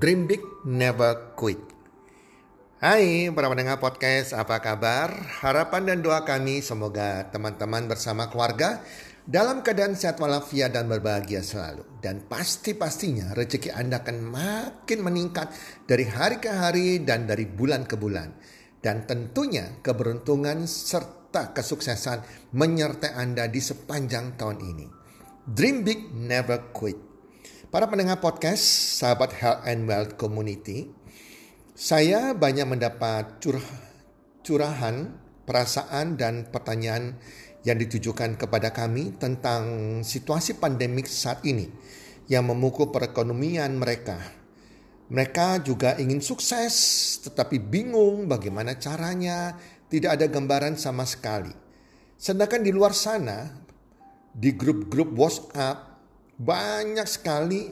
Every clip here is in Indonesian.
Dream big, never quit. Hai para pendengar podcast, apa kabar? Harapan dan doa kami semoga teman-teman bersama keluarga dalam keadaan sehat walafiat dan berbahagia selalu. Dan pasti-pastinya rezeki Anda akan makin meningkat dari hari ke hari dan dari bulan ke bulan. Dan tentunya keberuntungan serta kesuksesan menyertai Anda di sepanjang tahun ini. Dream big, never quit. Para pendengar podcast, sahabat Health and Wealth Community, saya banyak mendapat curah, curahan, perasaan, dan pertanyaan yang ditujukan kepada kami tentang situasi pandemik saat ini yang memukul perekonomian mereka. Mereka juga ingin sukses, tetapi bingung bagaimana caranya, tidak ada gambaran sama sekali. Sedangkan di luar sana, di grup-grup WhatsApp, banyak sekali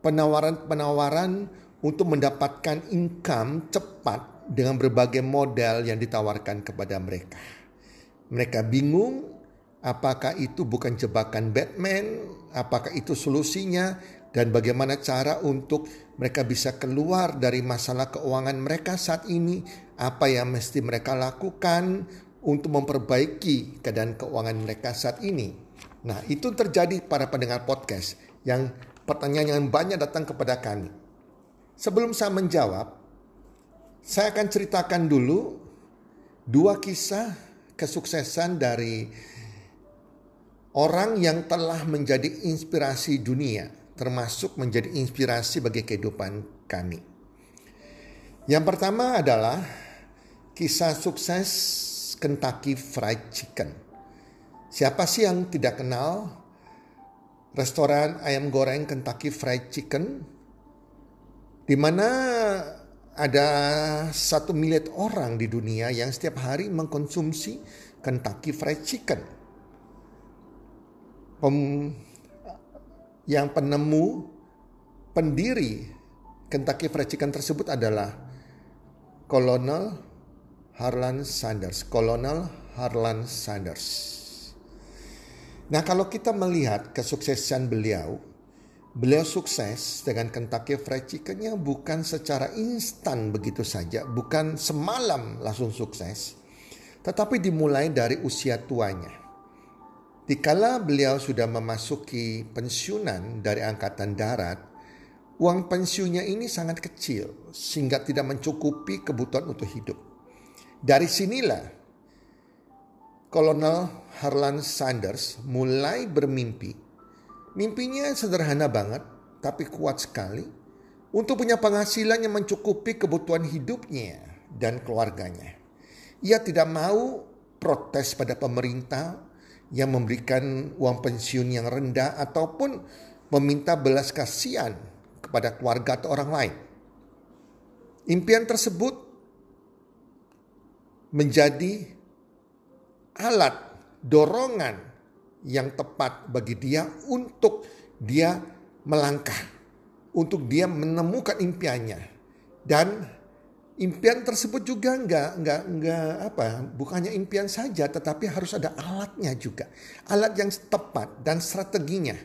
penawaran-penawaran untuk mendapatkan income cepat dengan berbagai modal yang ditawarkan kepada mereka. Mereka bingung apakah itu bukan jebakan Batman, apakah itu solusinya, dan bagaimana cara untuk mereka bisa keluar dari masalah keuangan mereka saat ini, apa yang mesti mereka lakukan untuk memperbaiki keadaan keuangan mereka saat ini. Nah, itu terjadi para pendengar podcast yang pertanyaan yang banyak datang kepada kami. Sebelum saya menjawab, saya akan ceritakan dulu dua kisah kesuksesan dari orang yang telah menjadi inspirasi dunia, termasuk menjadi inspirasi bagi kehidupan kami. Yang pertama adalah kisah sukses Kentucky Fried Chicken. Siapa sih yang tidak kenal restoran ayam goreng Kentucky Fried Chicken di mana ada satu miliar orang di dunia yang setiap hari mengkonsumsi Kentucky Fried Chicken. Pem, yang penemu pendiri Kentucky Fried Chicken tersebut adalah Colonel Harlan Sanders. Colonel Harlan Sanders. Nah kalau kita melihat kesuksesan beliau, beliau sukses dengan Kentucky Fried Chickennya bukan secara instan begitu saja, bukan semalam langsung sukses, tetapi dimulai dari usia tuanya. Dikala beliau sudah memasuki pensiunan dari Angkatan Darat, uang pensiunnya ini sangat kecil sehingga tidak mencukupi kebutuhan untuk hidup. Dari sinilah Kolonel Harlan Sanders mulai bermimpi. Mimpinya sederhana banget, tapi kuat sekali untuk punya penghasilan yang mencukupi kebutuhan hidupnya dan keluarganya. Ia tidak mau protes pada pemerintah yang memberikan uang pensiun yang rendah ataupun meminta belas kasihan kepada keluarga atau orang lain. Impian tersebut menjadi alat dorongan yang tepat bagi dia untuk dia melangkah, untuk dia menemukan impiannya. Dan impian tersebut juga enggak enggak enggak apa, bukannya impian saja tetapi harus ada alatnya juga. Alat yang tepat dan strateginya.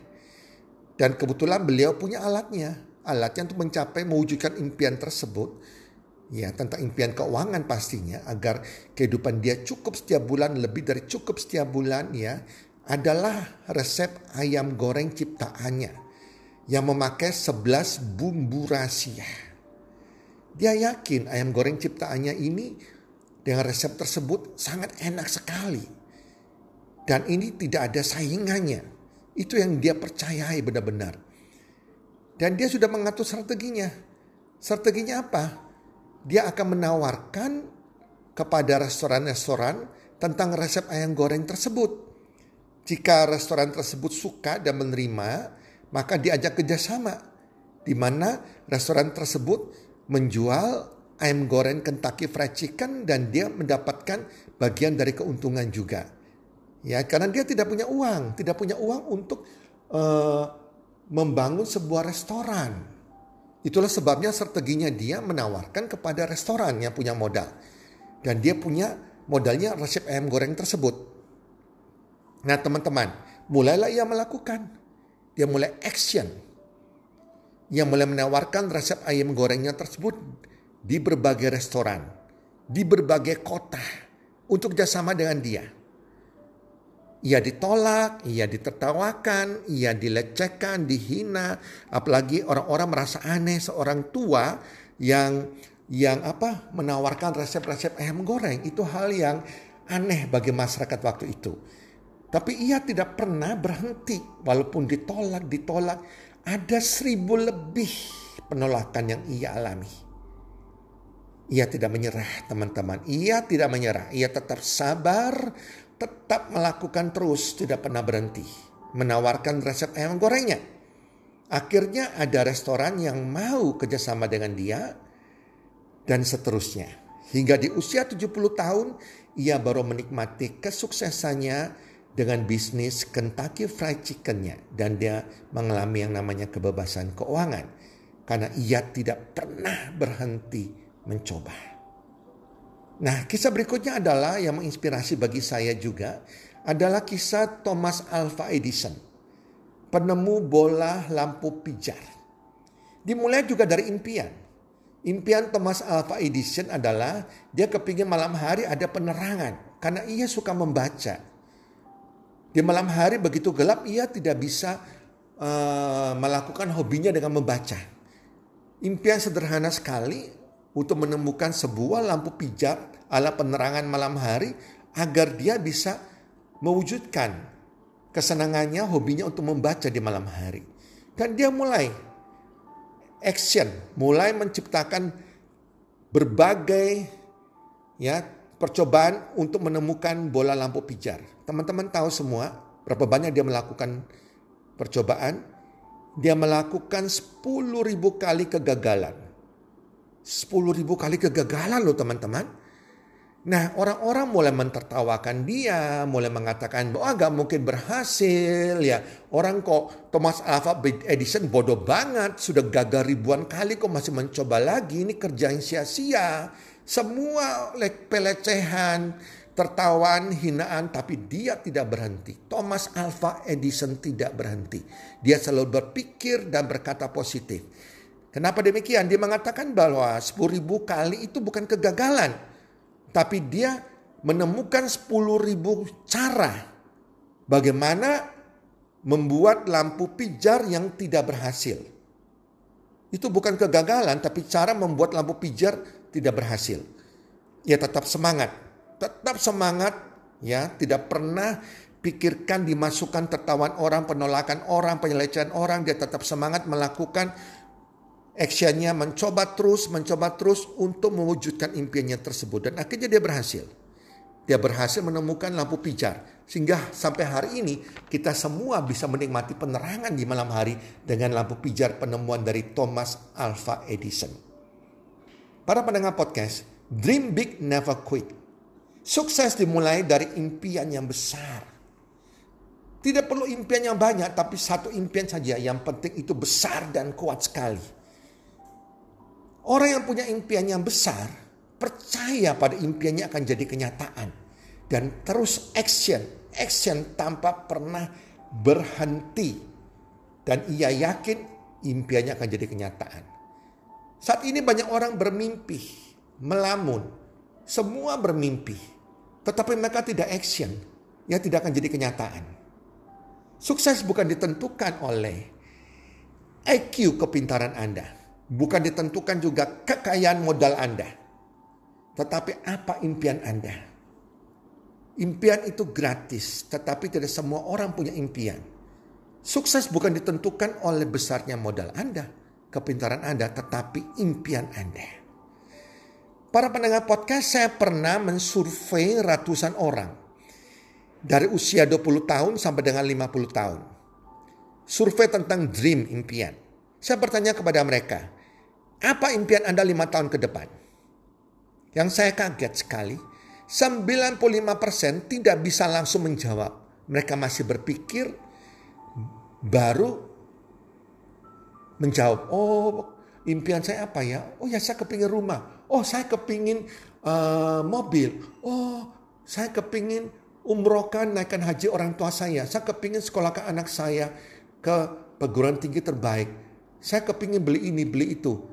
Dan kebetulan beliau punya alatnya, alatnya untuk mencapai mewujudkan impian tersebut ya tentang impian keuangan pastinya agar kehidupan dia cukup setiap bulan lebih dari cukup setiap bulan ya adalah resep ayam goreng ciptaannya yang memakai 11 bumbu rahasia. Dia yakin ayam goreng ciptaannya ini dengan resep tersebut sangat enak sekali. Dan ini tidak ada saingannya. Itu yang dia percayai benar-benar. Dan dia sudah mengatur strateginya. Strateginya apa? Dia akan menawarkan kepada restoran-restoran tentang resep ayam goreng tersebut. Jika restoran tersebut suka dan menerima, maka diajak kerjasama di mana restoran tersebut menjual ayam goreng Kentucky Fried Chicken dan dia mendapatkan bagian dari keuntungan juga. Ya, karena dia tidak punya uang, tidak punya uang untuk uh, membangun sebuah restoran. Itulah sebabnya strateginya dia menawarkan kepada restoran yang punya modal. Dan dia punya modalnya resep ayam goreng tersebut. Nah teman-teman, mulailah ia melakukan. Dia mulai action. Ia mulai menawarkan resep ayam gorengnya tersebut di berbagai restoran, di berbagai kota untuk bersama dengan dia. Ia ditolak, ia ditertawakan, ia dilecehkan, dihina, apalagi orang-orang merasa aneh seorang tua yang yang apa menawarkan resep-resep ayam goreng itu hal yang aneh bagi masyarakat waktu itu. Tapi ia tidak pernah berhenti walaupun ditolak, ditolak. Ada seribu lebih penolakan yang ia alami. Ia tidak menyerah teman-teman. Ia tidak menyerah. Ia tetap sabar, tetap melakukan terus, tidak pernah berhenti. Menawarkan resep ayam gorengnya. Akhirnya ada restoran yang mau kerjasama dengan dia dan seterusnya. Hingga di usia 70 tahun ia baru menikmati kesuksesannya dengan bisnis Kentucky Fried Chickennya dan dia mengalami yang namanya kebebasan keuangan karena ia tidak pernah berhenti mencoba. Nah, kisah berikutnya adalah yang menginspirasi bagi saya juga adalah kisah Thomas Alva Edison, penemu bola lampu pijar. Dimulai juga dari impian. Impian Thomas Alva Edison adalah dia kepingin malam hari ada penerangan karena ia suka membaca. Di malam hari begitu gelap ia tidak bisa uh, melakukan hobinya dengan membaca. Impian sederhana sekali untuk menemukan sebuah lampu pijar ala penerangan malam hari agar dia bisa mewujudkan kesenangannya, hobinya untuk membaca di malam hari. Dan dia mulai action, mulai menciptakan berbagai ya percobaan untuk menemukan bola lampu pijar. Teman-teman tahu semua berapa banyak dia melakukan percobaan? Dia melakukan 10.000 kali kegagalan 10 ribu kali kegagalan loh teman-teman. Nah orang-orang mulai mentertawakan dia, mulai mengatakan bahwa agak mungkin berhasil ya. Orang kok Thomas Alva Edison bodoh banget, sudah gagal ribuan kali kok masih mencoba lagi, ini kerja sia-sia. Semua pelecehan, tertawaan, hinaan, tapi dia tidak berhenti. Thomas Alva Edison tidak berhenti. Dia selalu berpikir dan berkata positif. Kenapa demikian? Dia mengatakan bahwa 10 ribu kali itu bukan kegagalan. Tapi dia menemukan 10 ribu cara bagaimana membuat lampu pijar yang tidak berhasil. Itu bukan kegagalan, tapi cara membuat lampu pijar tidak berhasil. Ya tetap semangat, tetap semangat ya, tidak pernah pikirkan dimasukkan tertawan orang, penolakan orang, penyelesaian orang, dia tetap semangat melakukan actionnya mencoba terus, mencoba terus untuk mewujudkan impiannya tersebut. Dan akhirnya dia berhasil. Dia berhasil menemukan lampu pijar. Sehingga sampai hari ini kita semua bisa menikmati penerangan di malam hari dengan lampu pijar penemuan dari Thomas Alva Edison. Para pendengar podcast, dream big never quit. Sukses dimulai dari impian yang besar. Tidak perlu impian yang banyak, tapi satu impian saja yang penting itu besar dan kuat sekali. Orang yang punya impian yang besar, percaya pada impiannya akan jadi kenyataan. Dan terus action, action tanpa pernah berhenti. Dan ia yakin impiannya akan jadi kenyataan. Saat ini banyak orang bermimpi, melamun. Semua bermimpi. Tetapi mereka tidak action. Ya tidak akan jadi kenyataan. Sukses bukan ditentukan oleh IQ kepintaran Anda Bukan ditentukan juga kekayaan modal Anda. Tetapi apa impian Anda? Impian itu gratis, tetapi tidak semua orang punya impian. Sukses bukan ditentukan oleh besarnya modal Anda, kepintaran Anda, tetapi impian Anda. Para pendengar podcast, saya pernah mensurvei ratusan orang. Dari usia 20 tahun sampai dengan 50 tahun. Survei tentang dream impian. Saya bertanya kepada mereka, apa impian Anda lima tahun ke depan? Yang saya kaget sekali, 95% tidak bisa langsung menjawab. Mereka masih berpikir, baru menjawab, oh impian saya apa ya? Oh ya saya kepingin rumah. Oh saya kepingin uh, mobil. Oh saya kepingin umrohkan naikkan haji orang tua saya. Saya kepingin sekolahkan anak saya ke perguruan tinggi terbaik. Saya kepingin beli ini, beli itu.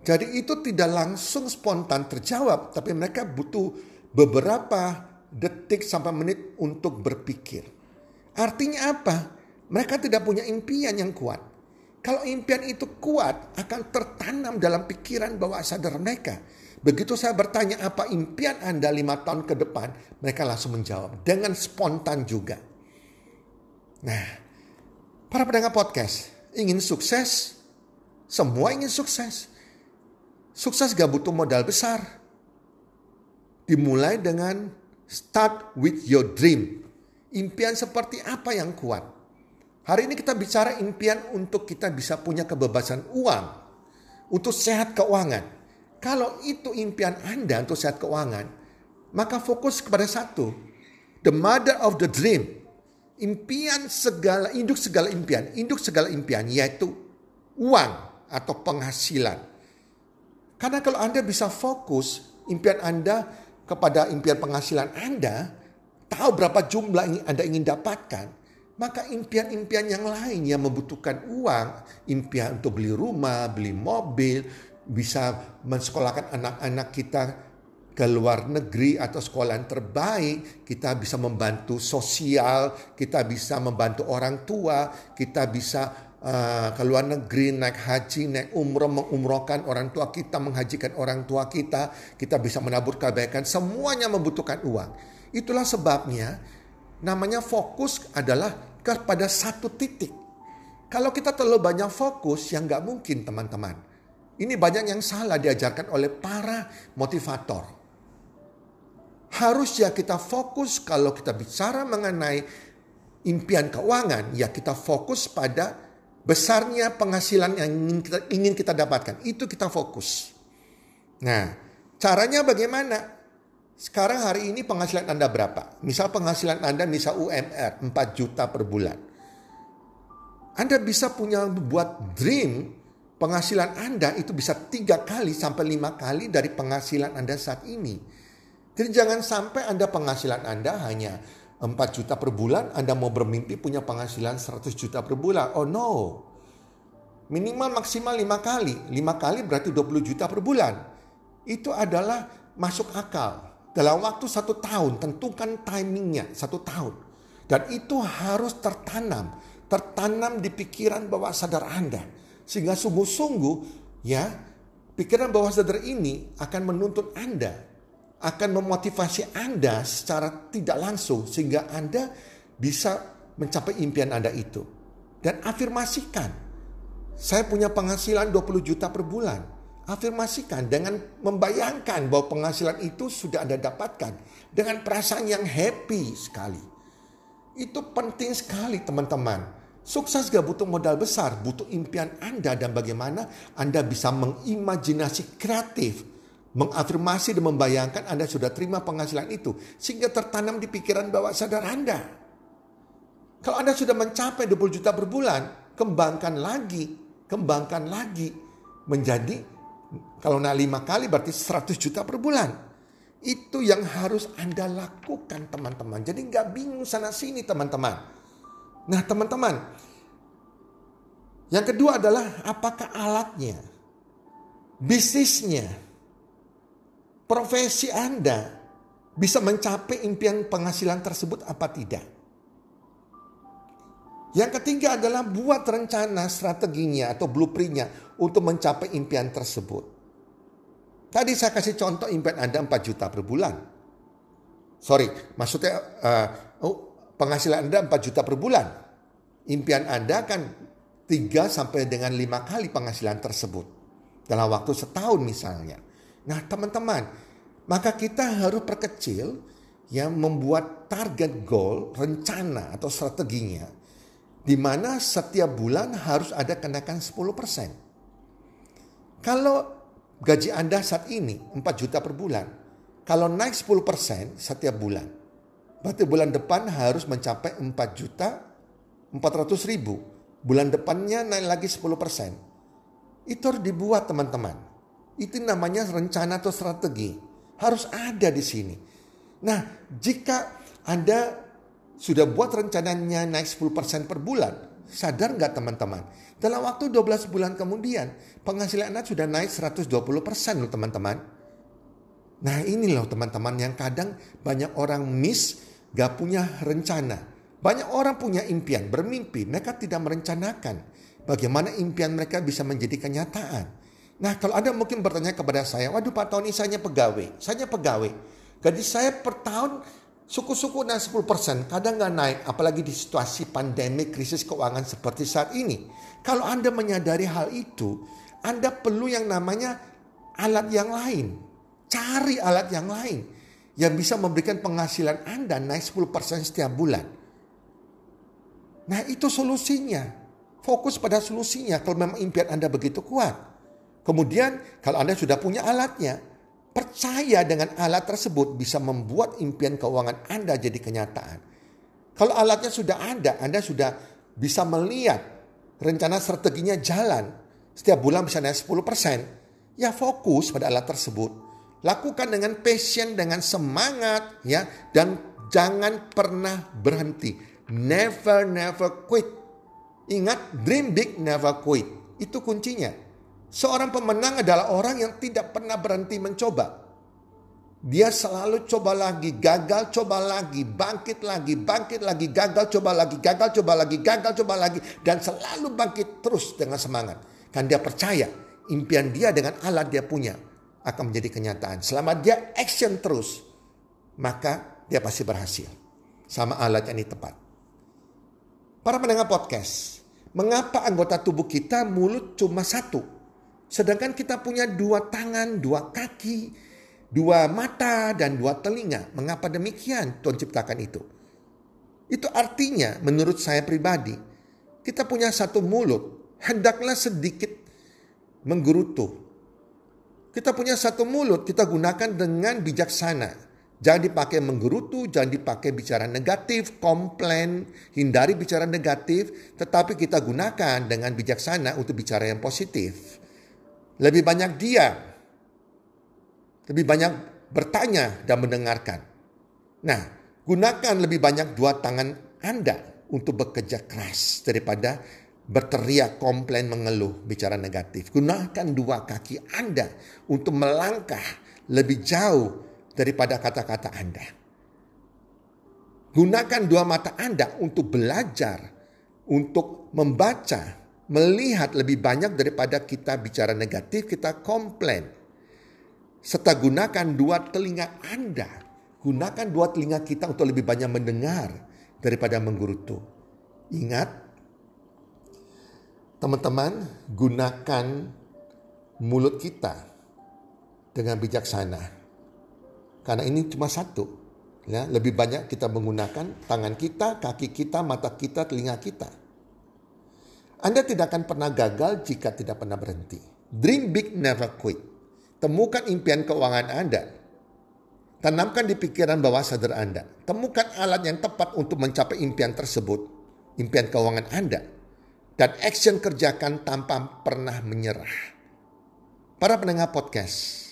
Jadi itu tidak langsung spontan terjawab, tapi mereka butuh beberapa detik sampai menit untuk berpikir. Artinya apa? Mereka tidak punya impian yang kuat. Kalau impian itu kuat, akan tertanam dalam pikiran bawah sadar mereka. Begitu saya bertanya apa impian Anda lima tahun ke depan, mereka langsung menjawab dengan spontan juga. Nah, para pendengar podcast, ingin sukses, semua ingin sukses. Sukses gak butuh modal besar. Dimulai dengan start with your dream. Impian seperti apa yang kuat? Hari ini kita bicara impian untuk kita bisa punya kebebasan uang. Untuk sehat keuangan. Kalau itu impian Anda untuk sehat keuangan, maka fokus kepada satu. The mother of the dream impian segala induk segala impian, induk segala impian yaitu uang atau penghasilan. Karena kalau Anda bisa fokus impian Anda kepada impian penghasilan Anda, tahu berapa jumlah yang Anda ingin dapatkan, maka impian-impian yang lain yang membutuhkan uang, impian untuk beli rumah, beli mobil, bisa mensekolahkan anak-anak kita ke luar negeri atau sekolah yang terbaik, kita bisa membantu sosial, kita bisa membantu orang tua, kita bisa uh, ke luar negeri naik haji, naik umroh, mengumrohkan orang tua kita, menghajikan orang tua kita, kita bisa menabur kebaikan, semuanya membutuhkan uang. Itulah sebabnya namanya fokus adalah kepada satu titik. Kalau kita terlalu banyak fokus, yang nggak mungkin teman-teman. Ini banyak yang salah diajarkan oleh para motivator harusnya kita fokus kalau kita bicara mengenai impian keuangan, ya kita fokus pada besarnya penghasilan yang ingin kita, ingin kita dapatkan. Itu kita fokus. Nah, caranya bagaimana? Sekarang hari ini penghasilan Anda berapa? Misal penghasilan Anda misal UMR 4 juta per bulan. Anda bisa punya buat dream penghasilan Anda itu bisa tiga kali sampai lima kali dari penghasilan Anda saat ini. Jadi jangan sampai Anda penghasilan Anda hanya 4 juta per bulan, Anda mau bermimpi punya penghasilan 100 juta per bulan. Oh no. Minimal maksimal 5 kali. 5 kali berarti 20 juta per bulan. Itu adalah masuk akal. Dalam waktu satu tahun, tentukan timingnya satu tahun. Dan itu harus tertanam. Tertanam di pikiran bawah sadar Anda. Sehingga sungguh-sungguh ya pikiran bawah sadar ini akan menuntut Anda akan memotivasi Anda secara tidak langsung sehingga Anda bisa mencapai impian Anda itu. Dan afirmasikan, saya punya penghasilan 20 juta per bulan. Afirmasikan dengan membayangkan bahwa penghasilan itu sudah Anda dapatkan dengan perasaan yang happy sekali. Itu penting sekali teman-teman. Sukses gak butuh modal besar, butuh impian Anda dan bagaimana Anda bisa mengimajinasi kreatif mengafirmasi dan membayangkan Anda sudah terima penghasilan itu sehingga tertanam di pikiran bawah sadar Anda. Kalau Anda sudah mencapai 20 juta per bulan, kembangkan lagi, kembangkan lagi menjadi kalau naik lima kali berarti 100 juta per bulan. Itu yang harus Anda lakukan teman-teman. Jadi nggak bingung sana sini teman-teman. Nah teman-teman, yang kedua adalah apakah alatnya, bisnisnya, profesi Anda bisa mencapai impian penghasilan tersebut apa tidak. Yang ketiga adalah buat rencana strateginya atau blueprintnya untuk mencapai impian tersebut. Tadi saya kasih contoh impian Anda 4 juta per bulan. Sorry, maksudnya uh, oh, penghasilan Anda 4 juta per bulan. Impian Anda kan 3 sampai dengan 5 kali penghasilan tersebut. Dalam waktu setahun misalnya. Nah teman-teman, maka kita harus perkecil yang membuat target goal, rencana atau strateginya. Di mana setiap bulan harus ada kenaikan 10%. Kalau gaji Anda saat ini 4 juta per bulan, kalau naik 10% setiap bulan, berarti bulan depan harus mencapai 4 juta 400 ribu. Bulan depannya naik lagi 10%. Itu harus dibuat teman-teman. Itu namanya rencana atau strategi. Harus ada di sini. Nah, jika Anda sudah buat rencananya naik 10% per bulan, Sadar nggak teman-teman? Dalam waktu 12 bulan kemudian, penghasilan Anda sudah naik 120% loh teman-teman. Nah ini loh teman-teman yang kadang banyak orang miss, gak punya rencana. Banyak orang punya impian, bermimpi, mereka tidak merencanakan bagaimana impian mereka bisa menjadi kenyataan. Nah kalau Anda mungkin bertanya kepada saya, waduh Pak Tony saya pegawai, saya pegawai. Gaji saya per tahun suku-suku naik 10%, kadang nggak naik, apalagi di situasi pandemi krisis keuangan seperti saat ini. Kalau Anda menyadari hal itu, Anda perlu yang namanya alat yang lain. Cari alat yang lain yang bisa memberikan penghasilan Anda naik 10% setiap bulan. Nah itu solusinya. Fokus pada solusinya kalau memang impian Anda begitu kuat. Kemudian kalau Anda sudah punya alatnya, percaya dengan alat tersebut bisa membuat impian keuangan Anda jadi kenyataan. Kalau alatnya sudah ada, Anda sudah bisa melihat rencana strateginya jalan. Setiap bulan bisa naik 10%. Ya fokus pada alat tersebut. Lakukan dengan passion, dengan semangat ya dan jangan pernah berhenti. Never, never quit. Ingat, dream big, never quit. Itu kuncinya. Seorang pemenang adalah orang yang tidak pernah berhenti mencoba. Dia selalu coba lagi, gagal coba lagi, bangkit lagi, bangkit lagi, gagal coba lagi, gagal coba lagi, gagal coba lagi. Dan selalu bangkit terus dengan semangat. Kan dia percaya impian dia dengan alat dia punya akan menjadi kenyataan. Selama dia action terus, maka dia pasti berhasil. Sama alat yang tepat. Para pendengar podcast, mengapa anggota tubuh kita mulut cuma satu? Sedangkan kita punya dua tangan, dua kaki, dua mata, dan dua telinga. Mengapa demikian Tuhan ciptakan itu? Itu artinya menurut saya pribadi, kita punya satu mulut, hendaklah sedikit menggerutu. Kita punya satu mulut, kita gunakan dengan bijaksana. Jangan dipakai menggerutu, jangan dipakai bicara negatif, komplain, hindari bicara negatif, tetapi kita gunakan dengan bijaksana untuk bicara yang positif. Lebih banyak dia, lebih banyak bertanya dan mendengarkan. Nah, gunakan lebih banyak dua tangan Anda untuk bekerja keras daripada berteriak, komplain, mengeluh, bicara negatif. Gunakan dua kaki Anda untuk melangkah lebih jauh daripada kata-kata Anda. Gunakan dua mata Anda untuk belajar, untuk membaca, melihat lebih banyak daripada kita bicara negatif, kita komplain. Serta gunakan dua telinga Anda, gunakan dua telinga kita untuk lebih banyak mendengar daripada menggerutu. Ingat, teman-teman, gunakan mulut kita dengan bijaksana karena ini cuma satu. Ya, lebih banyak kita menggunakan tangan kita, kaki kita, mata kita, telinga kita. Anda tidak akan pernah gagal jika tidak pernah berhenti. Dream big, never quit. Temukan impian keuangan Anda. Tanamkan di pikiran bawah sadar Anda. Temukan alat yang tepat untuk mencapai impian tersebut. Impian keuangan Anda. Dan action kerjakan tanpa pernah menyerah. Para pendengar podcast,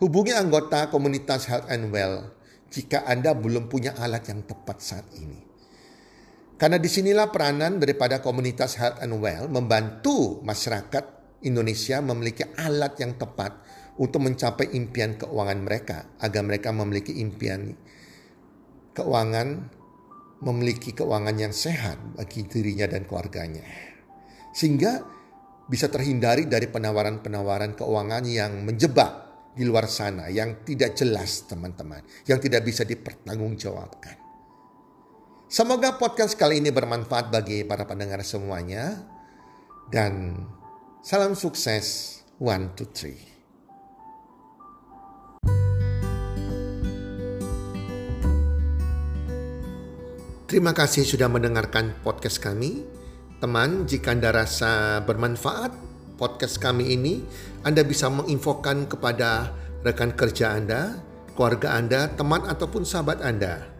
Hubungi anggota komunitas Health and Well jika Anda belum punya alat yang tepat saat ini. Karena di sinilah peranan daripada komunitas Health and Well membantu masyarakat Indonesia memiliki alat yang tepat untuk mencapai impian keuangan mereka agar mereka memiliki impian keuangan memiliki keuangan yang sehat bagi dirinya dan keluarganya. Sehingga bisa terhindari dari penawaran-penawaran keuangan yang menjebak di luar sana yang tidak jelas teman-teman, yang tidak bisa dipertanggungjawabkan. Semoga podcast kali ini bermanfaat bagi para pendengar semuanya dan salam sukses one two three. Terima kasih sudah mendengarkan podcast kami. Teman, jika Anda rasa bermanfaat, podcast kami ini, Anda bisa menginfokan kepada rekan kerja Anda, keluarga Anda, teman ataupun sahabat Anda.